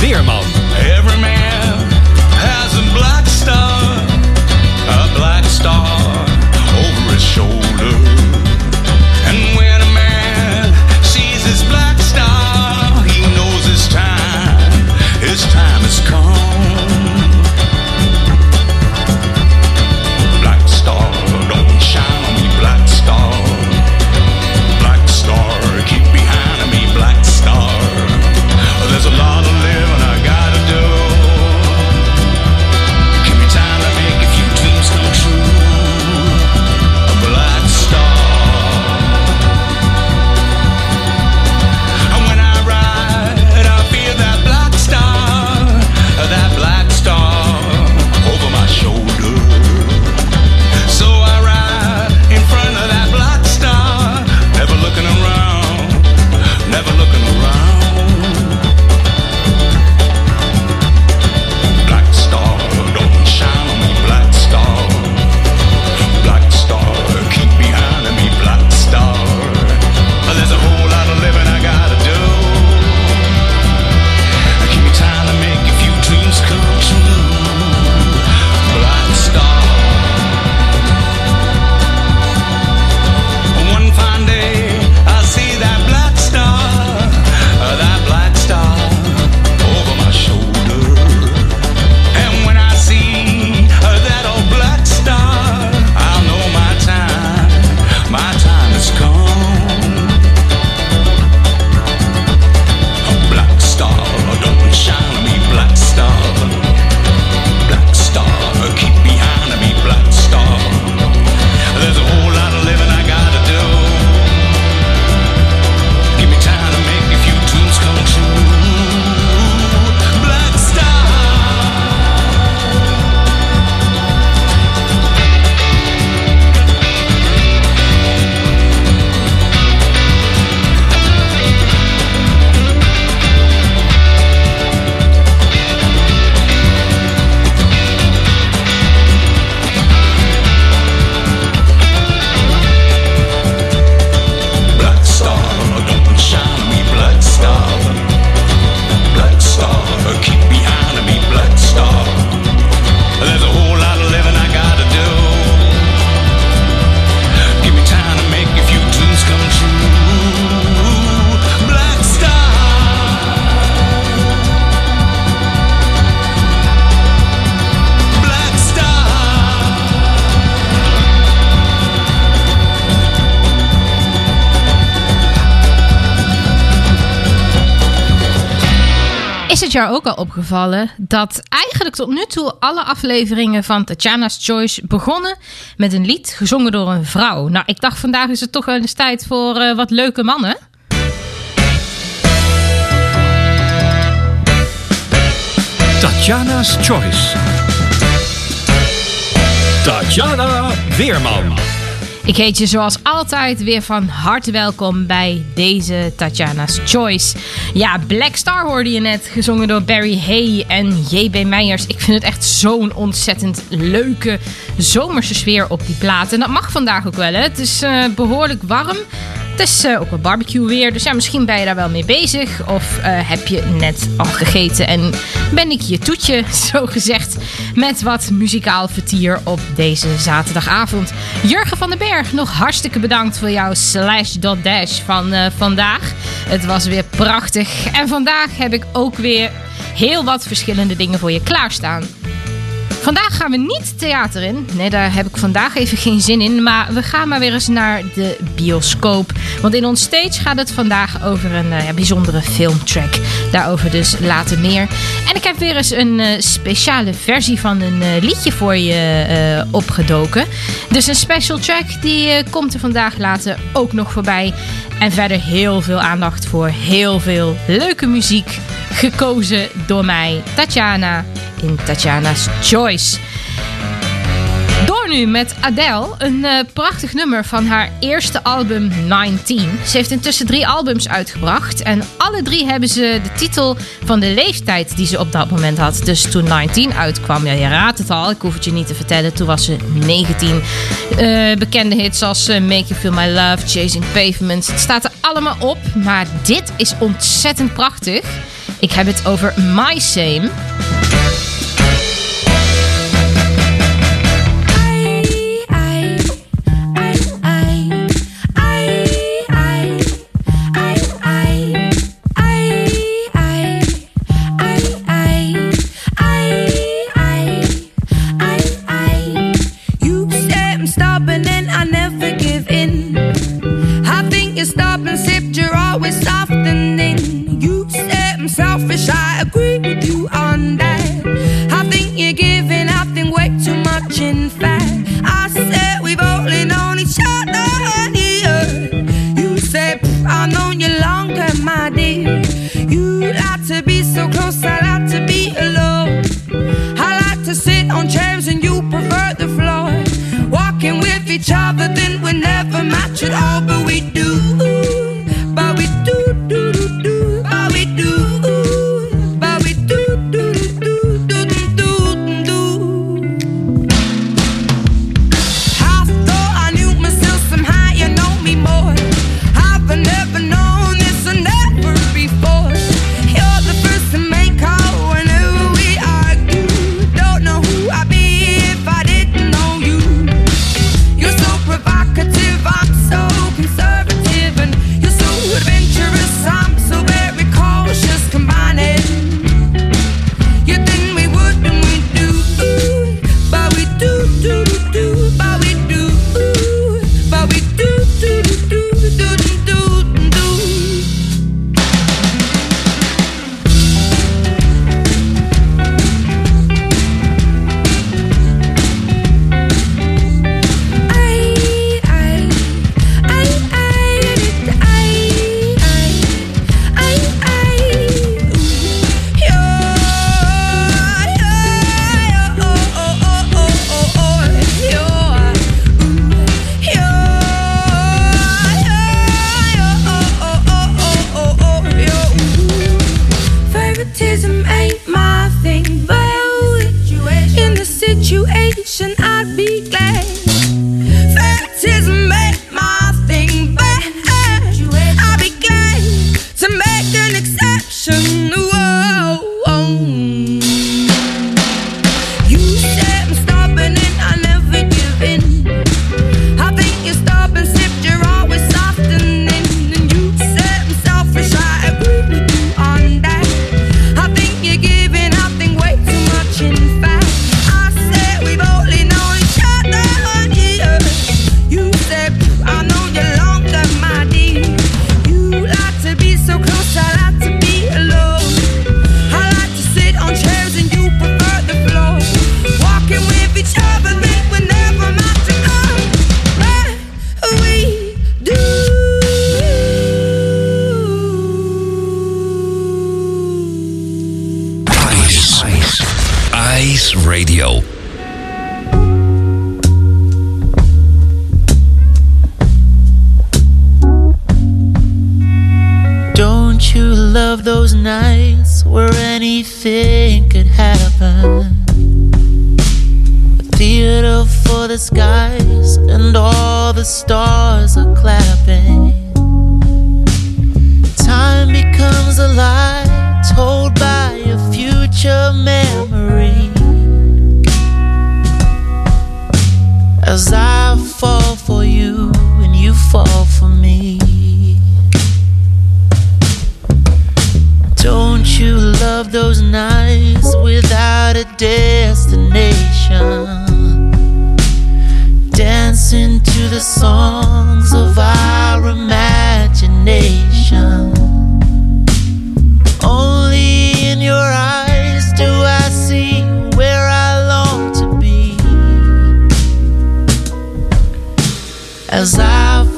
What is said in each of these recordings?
Veerman. Ook al opgevallen dat eigenlijk tot nu toe alle afleveringen van Tatjana's Choice begonnen met een lied gezongen door een vrouw? Nou, ik dacht vandaag is het toch wel eens tijd voor eh, wat leuke mannen. Tatjana's Choice. Tatjana Weerman. Ik heet je zoals altijd weer van harte welkom bij deze Tatjana's Choice. Ja, Black Star hoorde je net, gezongen door Barry Hay en J.B. Meijers. Ik vind het echt zo'n ontzettend leuke zomerse sfeer op die plaat. En dat mag vandaag ook wel, hè. Het is eh, behoorlijk warm. Het is eh, ook wel barbecue weer, dus ja, misschien ben je daar wel mee bezig. Of eh, heb je net al gegeten en ben ik je toetje, zo gezegd, met wat muzikaal vertier op deze zaterdagavond. Jurgen van den Berg, nog hartstikke bedankt voor jouw slash dot dash van eh, vandaag. Het was weer prachtig. En vandaag heb ik ook weer heel wat verschillende dingen voor je klaarstaan. Vandaag gaan we niet theater in. Nee, daar heb ik vandaag even geen zin in. Maar we gaan maar weer eens naar de bioscoop. Want in ons stage gaat het vandaag over een eh, bijzondere filmtrack. Daarover dus later meer. En ik heb weer eens een eh, speciale versie van een eh, liedje voor je opgedoken. Dus een special track die komt er vandaag later ook nog voorbij. En verder heel veel aandacht voor heel veel leuke muziek gekozen door mij, Tatjana, in Tatjana's Choice. Door nu met Adele, een eh, prachtig nummer van haar eerste album 19. Ze heeft intussen drie albums uitgebracht en alle drie hebben ze de titel van de leeftijd die ze op dat moment had. Dus toen 19 uitkwam, ja je raadt het al, ik hoef het je niet te vertellen, toen was ze 19. Eh, bekende hits als eh, Make You Feel My Love, Chasing Pavements, het staat er allemaal op. Maar dit is ontzettend prachtig. Ik heb het over My Same. of those nights without a destination. Dancing to the songs of our imagination. Only in your eyes do I see where I long to be. As I've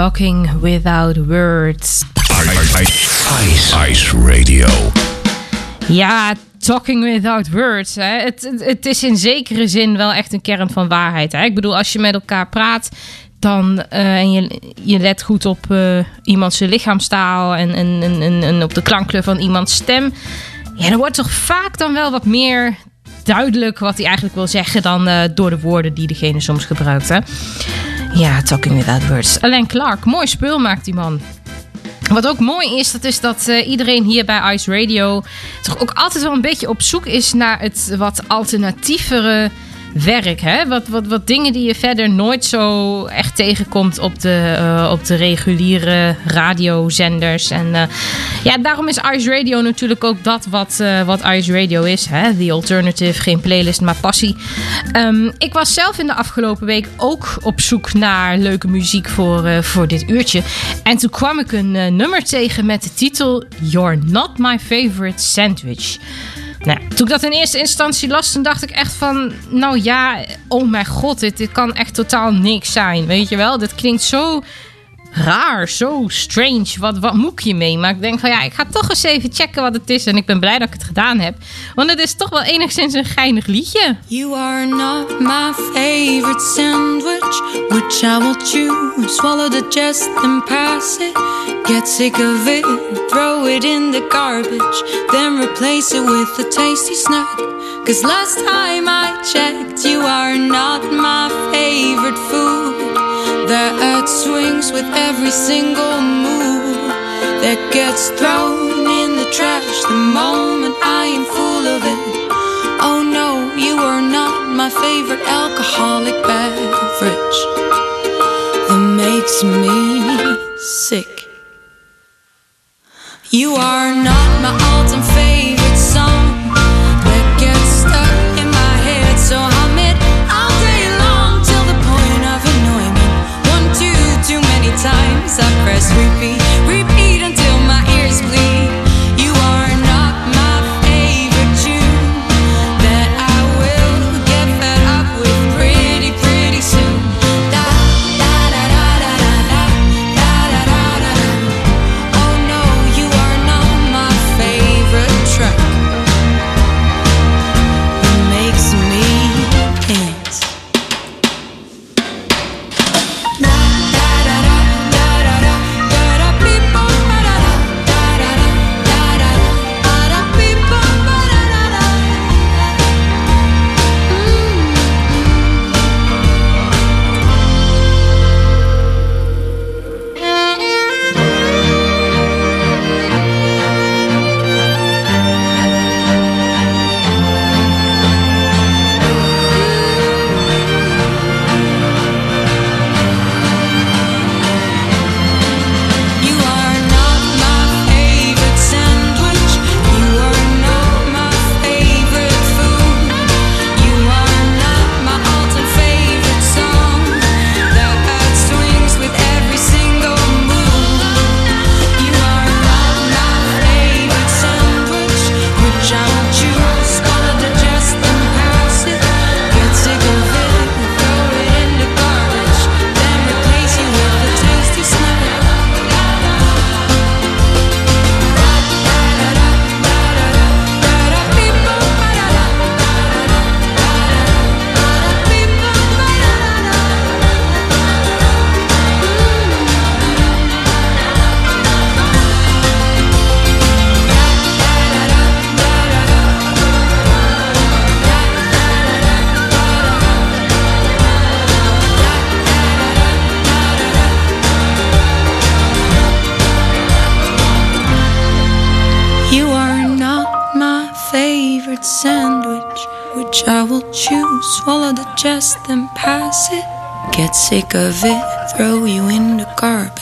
Talking Without Words. Ice, Ice Radio. Ja, Talking Without Words. Hè. Het, het, het is in zekere zin wel echt een kern van waarheid. Hè. Ik bedoel, als je met elkaar praat... Dan, eh, en je, je let goed op eh, iemands lichaamstaal en, en, en, en, en op de klankkleur van iemands stem. Ja, dan wordt toch vaak dan wel wat meer duidelijk wat hij eigenlijk wil zeggen dan eh, door de woorden die degene soms gebruikt. Hè? Ja, Talking Without Words. Alain Clark, mooi spul maakt die man. Wat ook mooi is, dat is dat eh, iedereen hier bij Ice Radio toch ook altijd wel een beetje op zoek is naar het wat alternatievere werk. Hè? Wat, wat, wat dingen die je verder nooit zo echt tegenkomt op de, eh, op de reguliere radiozenders. En eh, ja, daarom is Ice Radio natuurlijk ook dat wat, eh, wat Ice Radio is. Hè? The Alternative, geen playlist, maar passie. Ehm, ik was zelf in de afgelopen week ook op zoek naar leuke muziek voor, voor dit uurtje. En toen kwam ik een nummer tegen met de titel You're Not My Favorite Sandwich. Nou, toen ik dat in eerste instantie las, toen dacht ik echt van... Nou ja, oh mijn god, dit, dit kan echt totaal niks zijn. Weet je wel? Dit klinkt zo raar, zo strange. Wat, wat moet ik hiermee? Maar ik denk van ja, ik ga toch eens even checken wat het is. En ik ben blij dat ik het gedaan heb. Want het is toch wel enigszins een geinig liedje. You are not my favorite sandwich, which I will chew, swallow the jest and pass it. Get sick of it, throw it in the garbage, then replace it with a tasty snack. Cause last time I checked, you are not my favorite food. That swings with every single move that gets thrown in the trash the moment I am full of it. Oh no, you are not my favorite alcoholic beverage that makes me sick. You are not my all-time favorite Sweetie. Sick of it, throw you in the garbage,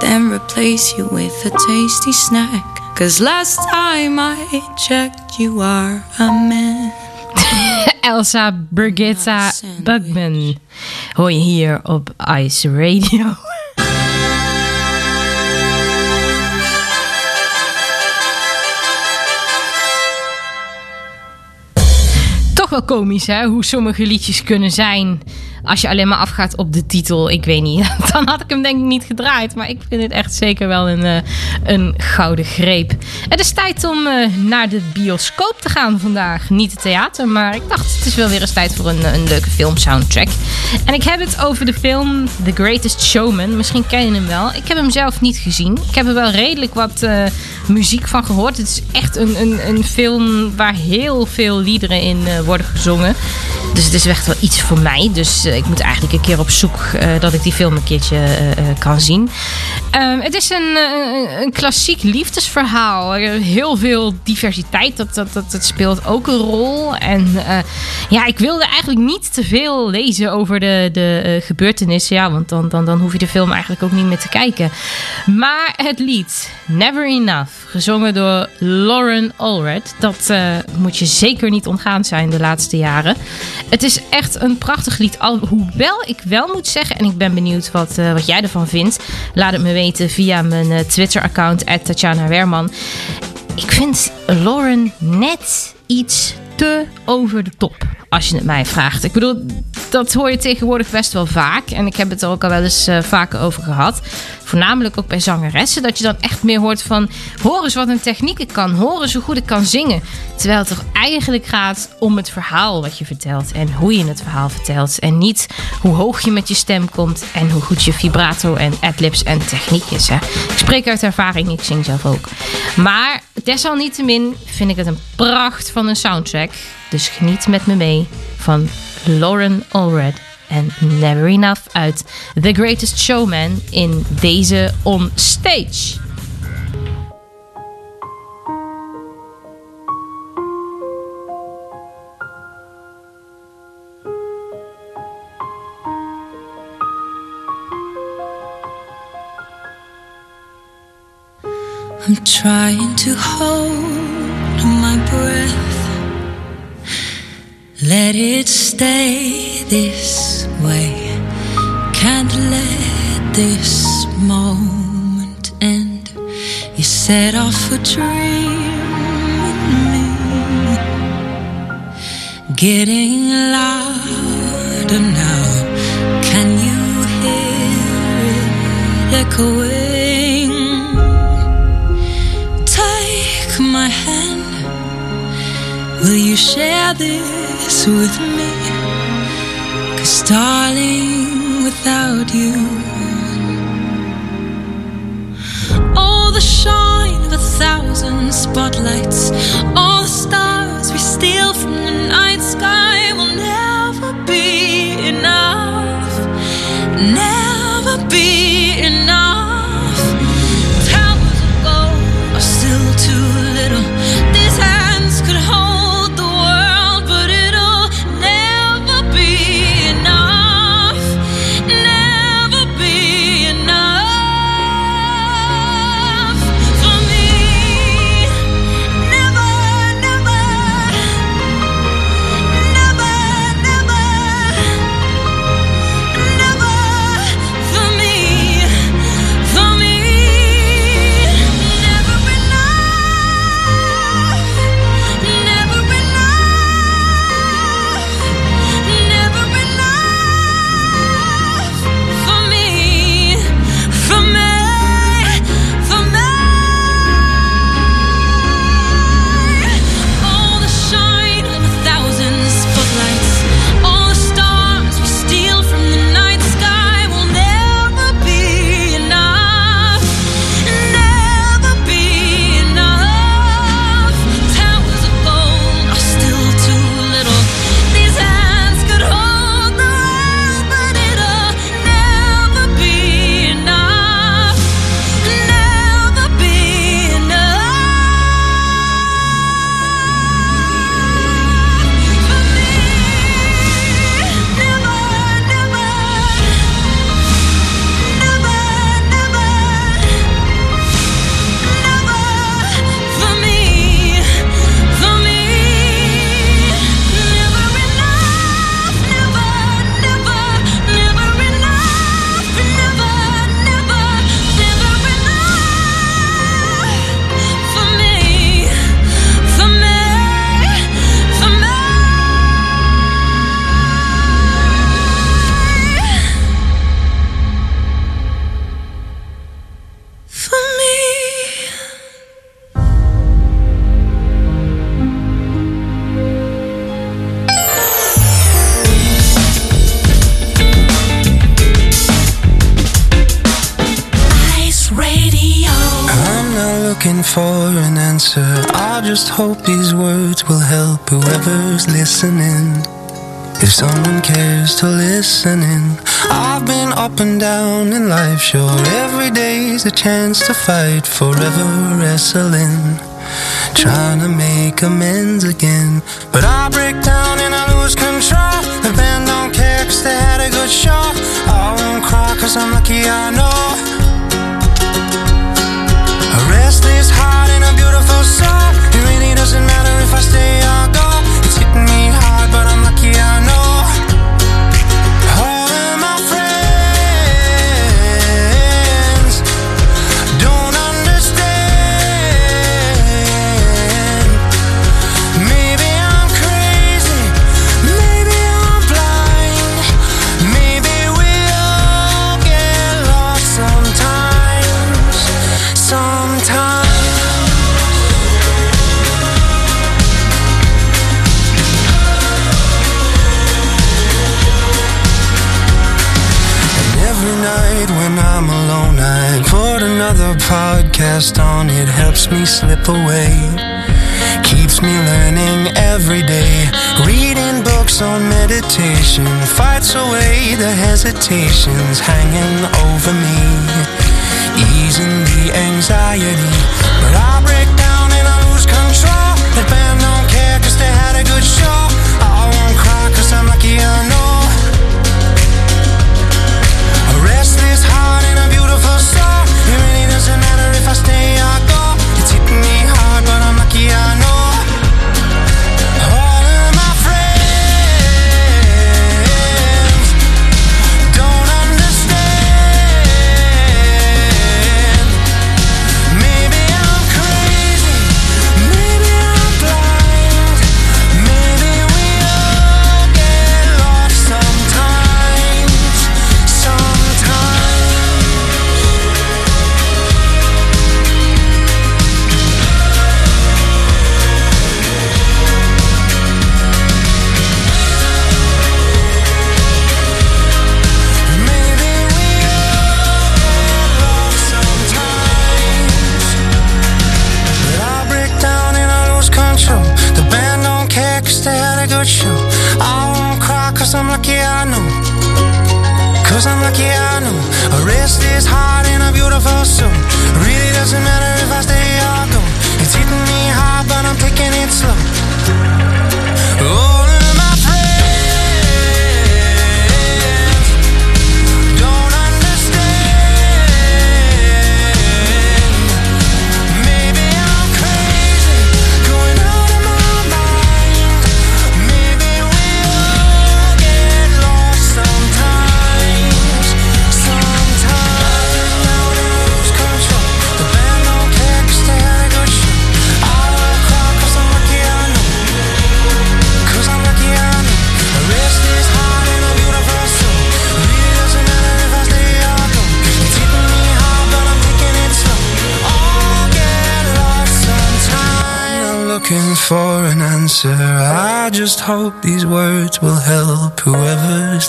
then replace you with a tasty snack. Cause last time I checked, you are a man. Elsa Brigitta Bugman. Hoor je hier op Ice Radio. Toch wel komisch, hè? Hoe sommige liedjes kunnen zijn. Als je alleen maar afgaat op de titel. Ik weet niet. Dan had ik hem denk ik niet gedraaid. Maar ik vind het echt zeker wel een, eh, een gouden greep. Het is tijd om eh, naar de bioscoop te gaan vandaag. Niet het theater, maar ik dacht het is wel weer eens tijd voor een, een leuke filmsoundtrack. En ik heb het over de film The Greatest Showman. Misschien ken je hem wel. Ik heb hem zelf niet gezien. Ik heb er wel redelijk wat eh, muziek van gehoord. Het is echt een, een, een film waar heel veel liederen in worden gezongen. Dus het is echt wel iets voor mij. Dus ik moet eigenlijk een keer op zoek eh, dat ik die film een keertje eh, eh, kan zien. Ehm, het is een, eh, een klassiek liefdesverhaal. Eh, Heel veel diversiteit, dat, dat, dat, speelt ook een rol. En eh, ja, ik wilde eigenlijk niet te veel lezen over de, de eh, gebeurtenissen. Ja, want dan, dan, dan hoef je de film eigenlijk ook niet meer te kijken. Maar het lied Never Enough, gezongen door Lauren Allred, dat eh, moet je zeker niet ontgaan zijn de laatste jaren. Het is echt een prachtig lied. Al, hoewel ik wel moet zeggen, en ik ben benieuwd wat, eh, wat jij ervan vindt. Laat het me weten via mijn eh, Twitter-account, Tatjana Werman. Ik vind Lauren net iets te over de top. Als je het mij vraagt. Ik bedoel, dat hoor je tegenwoordig best wel vaak. En ik heb het er ook al wel eens eh, vaker over gehad. Voornamelijk ook bij zangeressen. Dat je dan echt meer hoort van... Hoor eens wat een techniek ik kan. Hoor eens hoe goed ik kan zingen. Terwijl het toch eigenlijk gaat om het verhaal wat je vertelt. En hoe je het verhaal vertelt. En niet hoe hoog je met je stem komt. En hoe goed je vibrato en adlibs en techniek is. Hè. Ik spreek uit ervaring. Ik zing zelf ook. Maar desalniettemin vind ik het een pracht van een soundtrack. Dus geniet met me mee van Lauren Allred en Never Enough uit The Greatest Showman in deze On Stage. I'm trying to hold my breath. Let it stay this way. Can't let this moment end. You set off a dream in me. Getting louder now. Can you hear it echoing? Will you share this with me? Cause, darling, without you, all the shine of a thousand spotlights, all the stars we steal from the listening. If someone cares to listen in, I've been up and down in life, sure. Every day's a chance to fight, forever wrestling. Trying to make amends again. But I break down and I lose control. The band don't care cause they had a good show. I won't cry cause I'm lucky I know. A restless heart and a beautiful soul. Me slip away, keeps me learning every day. Reading books on meditation fights away the hesitations hanging over me, easing the anxiety. But I break down and I lose control. The band don't care 'cause they had a good show. I won't cry 'cause I'm lucky I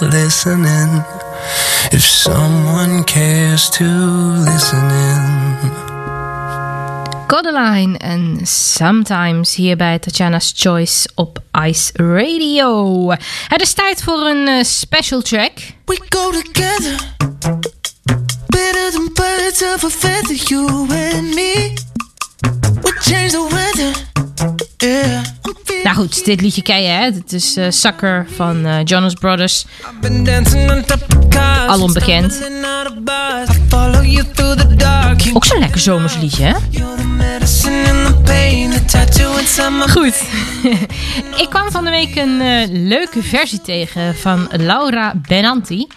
listening. If someone cares to listen in. Codeline en Sometimes hier bij Tatjana's Choice op Ice Radio. Het is tijd voor een eh, special track. We go together Better than birds of a feather You and me goed, dit liedje ken je hè. Het is eh Sucker van eh, Jonas Brothers. Al onbekend. Ook zo'n lekker zomers liedje hè. Goed. Ik kwam van de week een eh, leuke versie tegen van Laura Benanti.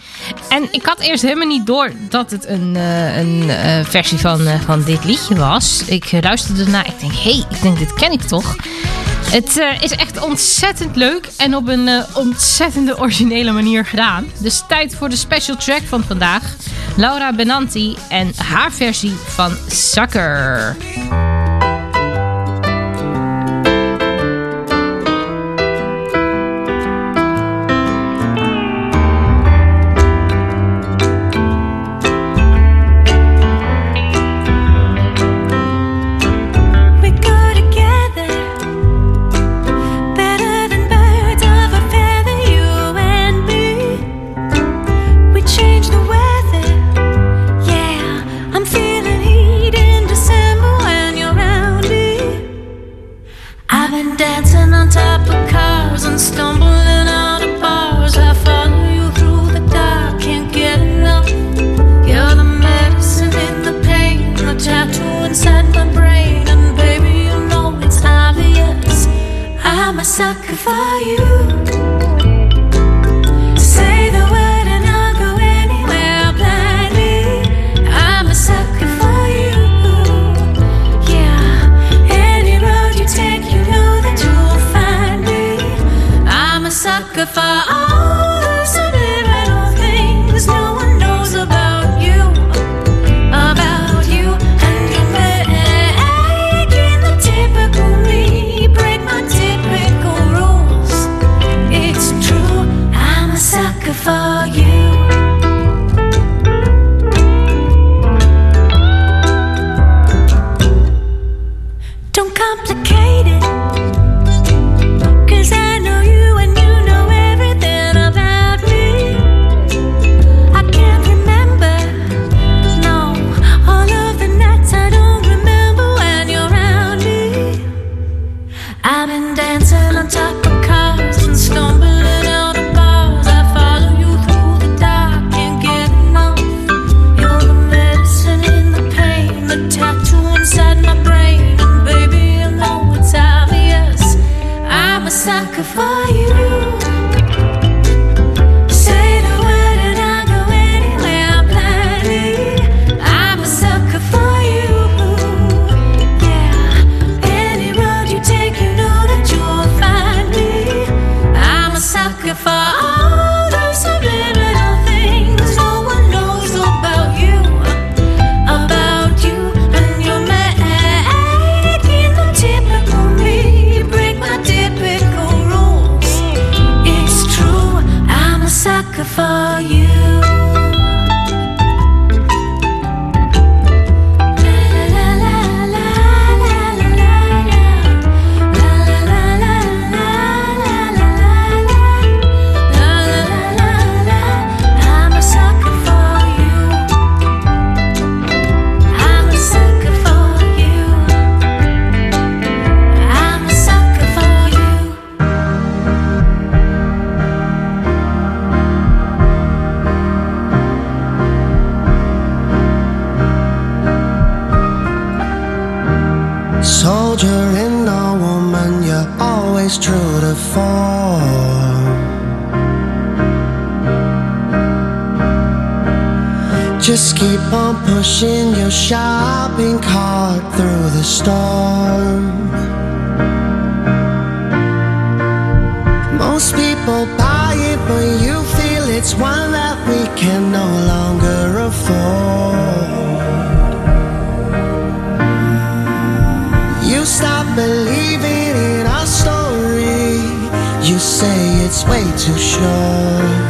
En ik had eerst helemaal niet door dat het een, een versie van, van dit liedje was. Ik luisterde ernaar. Ik denk, hé, hey, ik denk, dit ken ik toch? Het eh, is echt ontzettend leuk en op een eh, ontzettende originele manier gedaan. Dus tijd voor de special track van vandaag. Laura Benanti en haar versie van Sucker. Keep on pushing your shopping cart through the storm. Most people buy it, but you feel it's one that we can no longer afford. You stop believing in our story, you say it's way too short.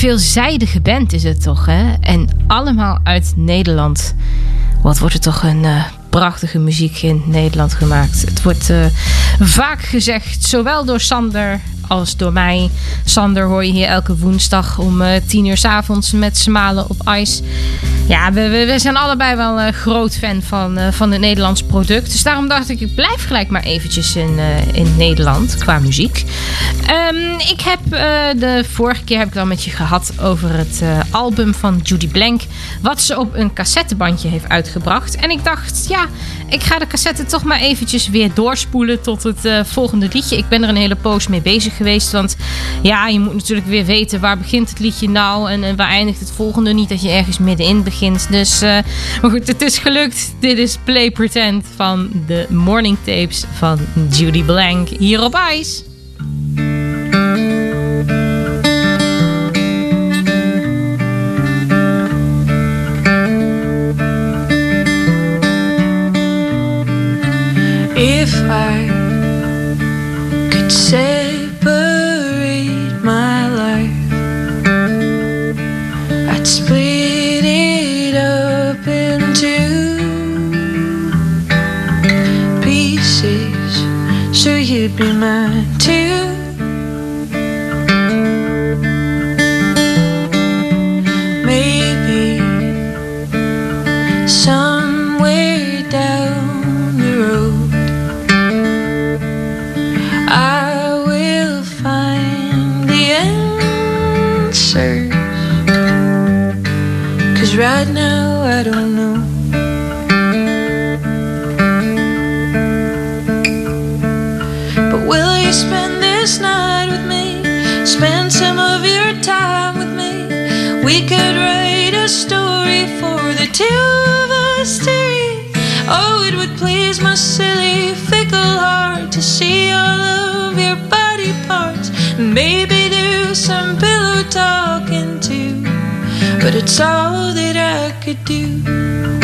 Veelzijdige band is het toch, hè? En allemaal uit Nederland. Wat wordt er toch een eh, prachtige muziek in Nederland gemaakt. Het wordt eh, vaak gezegd, zowel door Sander als door mij. Sander hoor je hier elke woensdag om eh, tien uur s avonds met Smalen op Ice. Ja, we, we, zijn allebei wel een groot fan van, van het Nederlands product. Dus daarom dacht ik, ik blijf gelijk maar eventjes in, in Nederland qua muziek. Ehm, ik heb eh, de vorige keer heb ik al met je gehad over het eh, album van Judy Blank. Wat ze op een cassettebandje heeft uitgebracht. En ik dacht, ja, ik ga de cassette toch maar eventjes weer doorspoelen tot het eh, volgende liedje. Ik ben er een hele poos mee bezig geweest. Want ja, je moet natuurlijk weer weten waar begint het liedje nou en, en waar eindigt het volgende. Niet dat je ergens middenin begint. Dus, maar goed, het is gelukt. Dit is Play Pretend van de Morning Tapes van Judy Blank hier op IJs. Be man. Silly, fickle heart to see all of your body parts. Maybe do some pillow talking too. But it's all that I could do.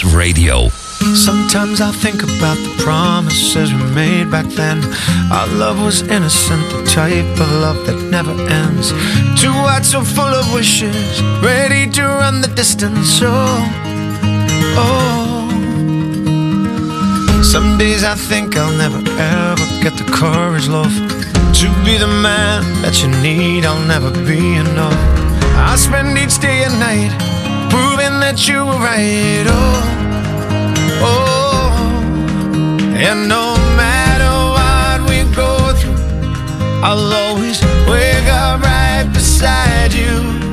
Radio. Sometimes I think about the promises we made back then. Our love was innocent, the type of love that never ends. Two hearts so full of wishes, ready to run the distance. Oh, oh. Some days I think I'll never ever get the courage, love, to be the man that you need. I'll never be enough. I spend each day and night that you were right. Oh, oh, and no matter what we go through, I'll always wake up right beside you.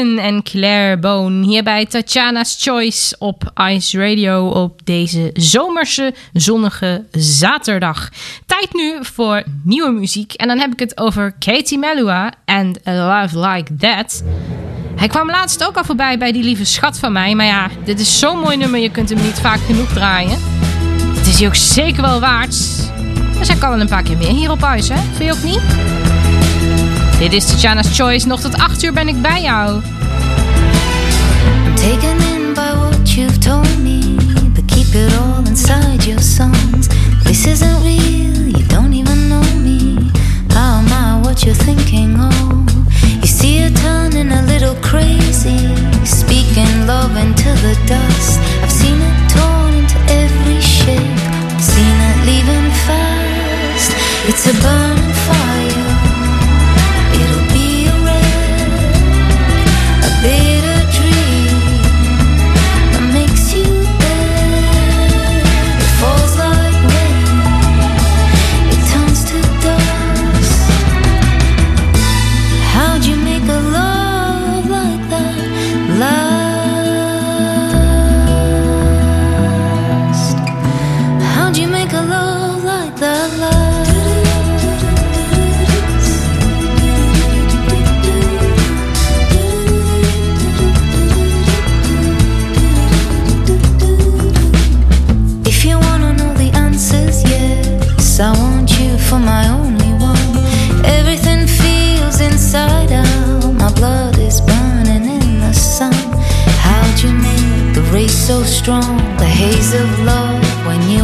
En Claire Bone hier bij Tatjana's Choice op Ice Radio op deze zomerse zonnige zaterdag. Tijd nu voor nieuwe muziek en dan heb ik het over Katie Melua en A Love Like That. Hij kwam laatst ook al voorbij bij die lieve schat van mij, maar ja, dit is zo'n mooi nummer, je kunt hem niet vaak genoeg draaien. Het is hij ook zeker wel waard. Dus hij kan wel een paar keer meer hier op huis, hè? Vind je ook niet? Dit is Tatjana's Choice. Nog tot 8 uur ben ik bij jou. I'm taken in by what you've told me, but keep it all inside your songs. This isn't real, you don't even know me. How am I what you're thinking of? You see it turning a little crazy, speaking love into the dust. I've seen it torn into every shape, seen it leaving fast. It's a burning fire. So strong? The haze of love when you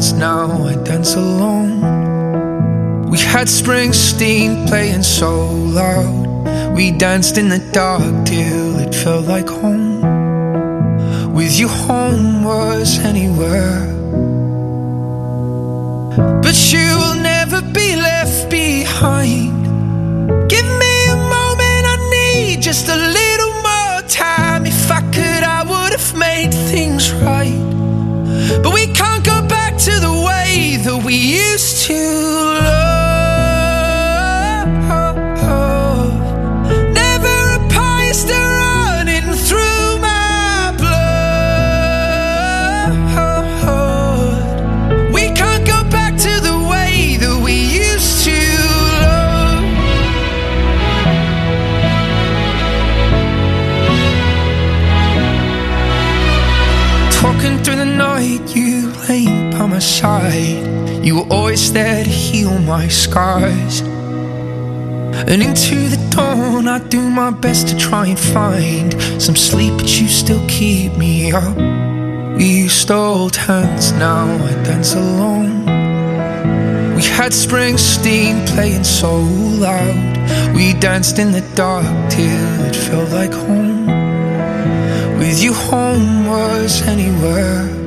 now I dance alone. We had Springsteen playing so loud. We danced in the dark till it felt like home. With you, home was anywhere. But you used to love. Never a running through my blood. We can't go back to the way that we used to love. Talking through the night, you lay by my side. You were always there to heal my scars. And into the dawn, I do my best to try and find some sleep, but you still keep me up. We used to hold hands, now I dance alone. We had Springsteen playing so loud. We danced in the dark till it felt like home. With you, home was anywhere.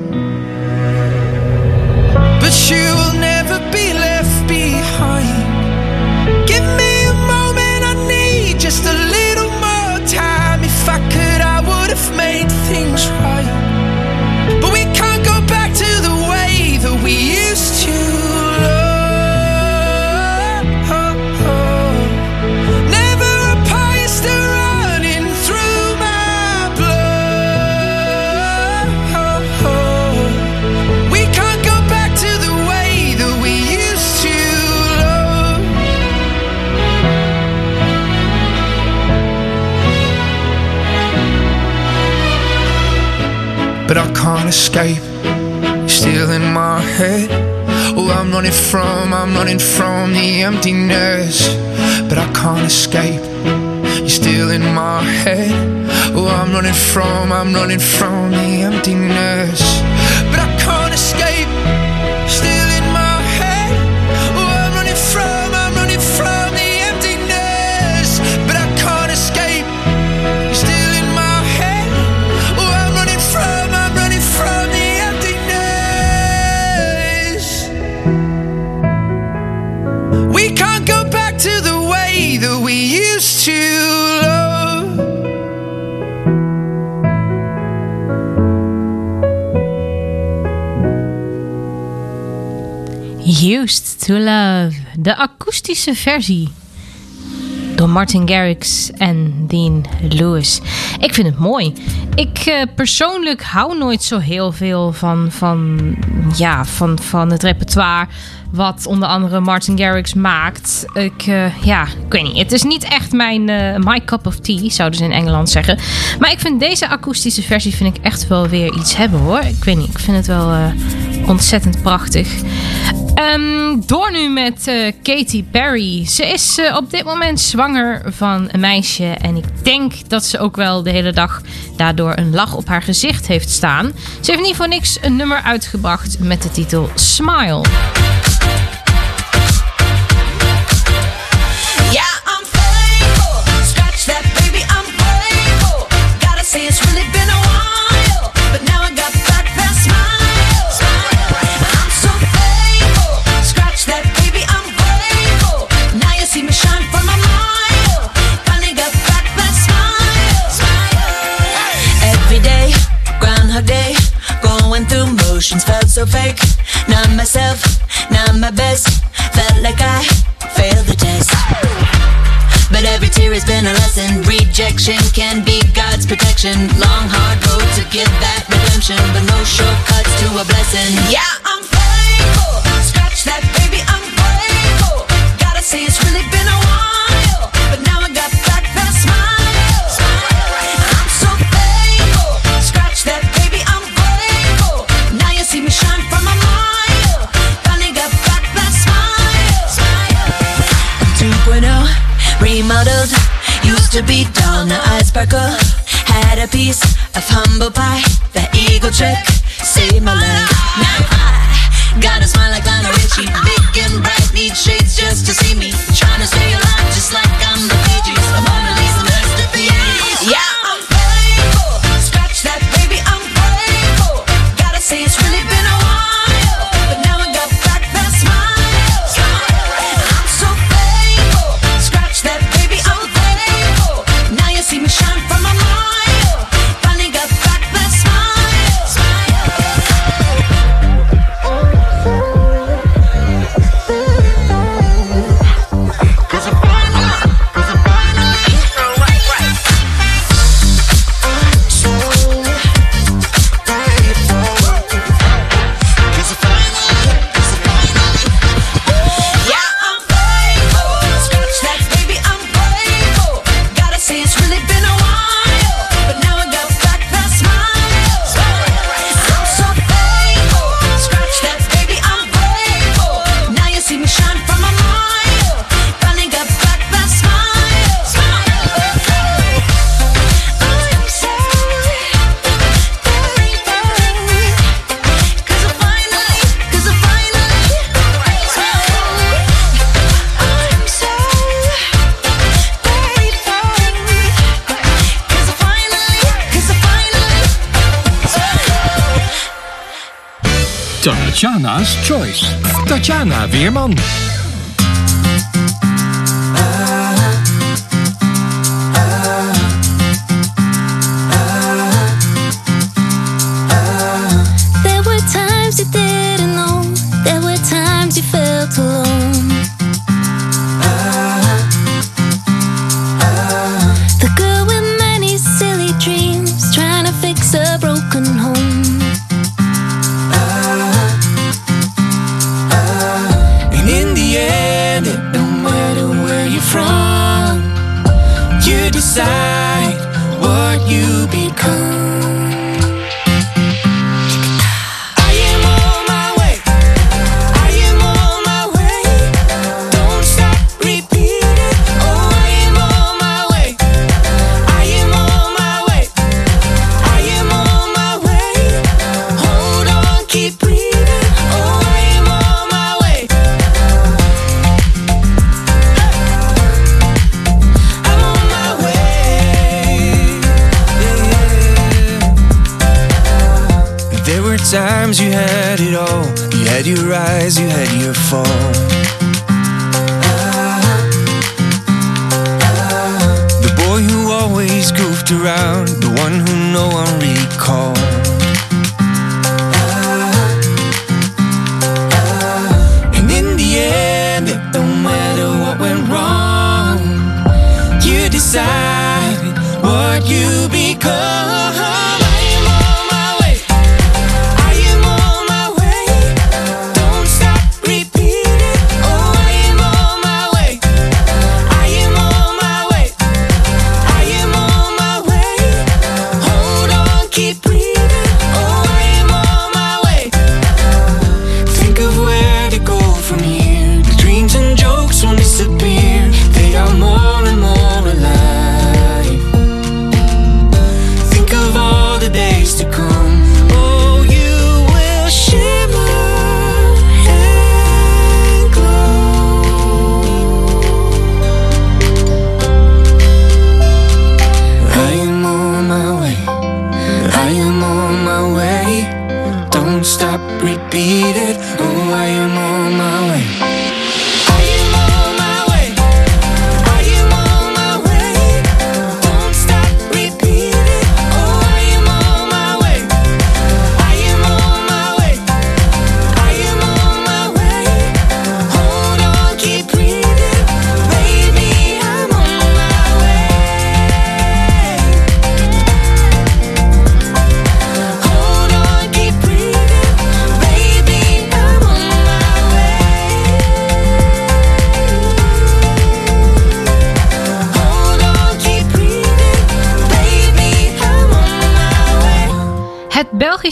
Things right. But we can't go back to the way that we used to But I can't escape. Still in my head. Oh, I'm running from, I'm running from the emptiness. But I can't escape. You're still in my head. Oh, I'm running from, I'm running from the emptiness. Used to Love, de akoestische versie. Door Martin Garrix en Dean Lewis. Ik vind het mooi. Ik eh, persoonlijk hou nooit zo heel veel van, van, ja, van, van het repertoire. Wat onder andere Martin Garrix maakt. Ik, eh, ja, ik weet niet. Het is niet echt mijn eh, my cup of tea, zouden ze in Engeland zeggen. Maar ik vind deze akoestische versie vind ik echt wel weer iets hebben hoor. Ik weet niet, ik vind het wel ontzettend prachtig. Ehm, door nu met eh, Katy Perry. Ze is eh, op dit moment zwanger van een meisje. En ik denk dat ze ook wel de hele dag daardoor een lach op haar gezicht heeft staan. Ze heeft niet voor niks een nummer uitgebracht met de titel Smile. rejection can be God's protection. Long, hard road to get that redemption, but no shortcuts to a blessing. Yeah, I'm faithful. Scratch that, baby, I'm faithful. Gotta say it's really been a while, but now I got that smile. I'm so. Scratch that, baby, I'm. Now you see me shine from a mile. Finally got that smile. 2.0 remodeled used to be circle had a piece of humble pie, the eagle trick. Tatjana's Choice. Tatjana Weerman. boy who always goofed around, the one who no one recalled.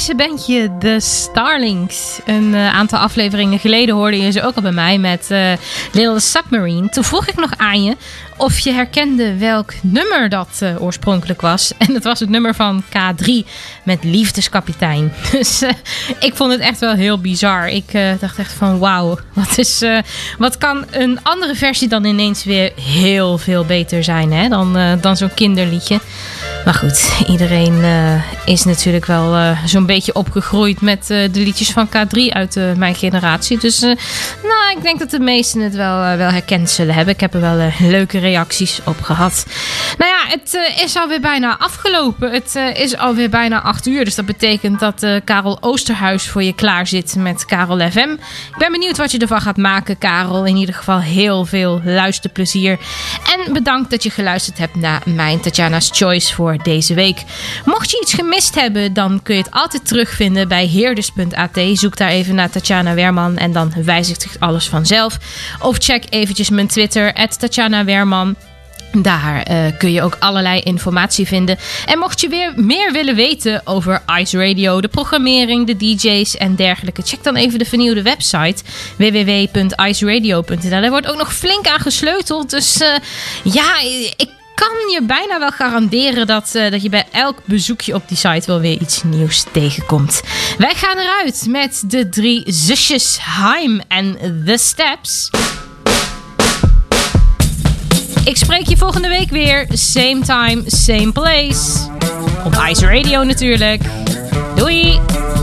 Belgische bandje The Starlings. Een eh, aantal afleveringen geleden hoorde je ze ook al bij mij met eh, Little Submarine. Toen vroeg ik nog aan je of je herkende welk nummer dat eh, oorspronkelijk was. En dat was het nummer van K3 met Liefdeskapitein. Dus ik vond het echt wel heel bizar. Ik dacht echt van wauw, wat, is, wat kan een andere versie dan ineens weer heel veel beter zijn hè? dan, dan zo'n kinderliedje. Maar goed, iedereen eh, is natuurlijk wel eh, zo'n beetje opgegroeid met eh, de liedjes van K3 uit mijn generatie. Dus nou, ik denk dat de meesten het wel, wel herkend zullen hebben. Ik heb er wel leuke reacties op gehad. Nou ja, het is alweer bijna afgelopen. Het is alweer bijna acht uur. Dus dat betekent dat Karel Oosterhuis voor je klaar zit met Karel FM. Ik ben benieuwd wat je ervan gaat maken, Karel. In ieder geval heel veel luisterplezier. En bedankt dat je geluisterd hebt naar mijn Tatjana's Choice voor deze week. Mocht je iets gemist hebben, dan kun je het altijd terugvinden bij heerders.at. Zoek daar even naar Tatjana Werman en dan wijzigt zich alles vanzelf. Of check eventjes mijn Twitter, Tatjana Werman. Daar eh, kun je ook allerlei informatie vinden. En mocht je weer meer willen weten over Ice Radio, de programmering, de DJ's en dergelijke, check dan even de vernieuwde website www.iceradio.nl. Er wordt ook nog flink aan gesleuteld. Dus eh, ja, ik kan je bijna wel garanderen dat, eh, dat je bij elk bezoekje op die site wel weer iets nieuws tegenkomt. Wij gaan eruit met de drie zusjes Haim en The Steps. Ik spreek je volgende week weer. Same time, same place. Op Ice Radio natuurlijk. Doei!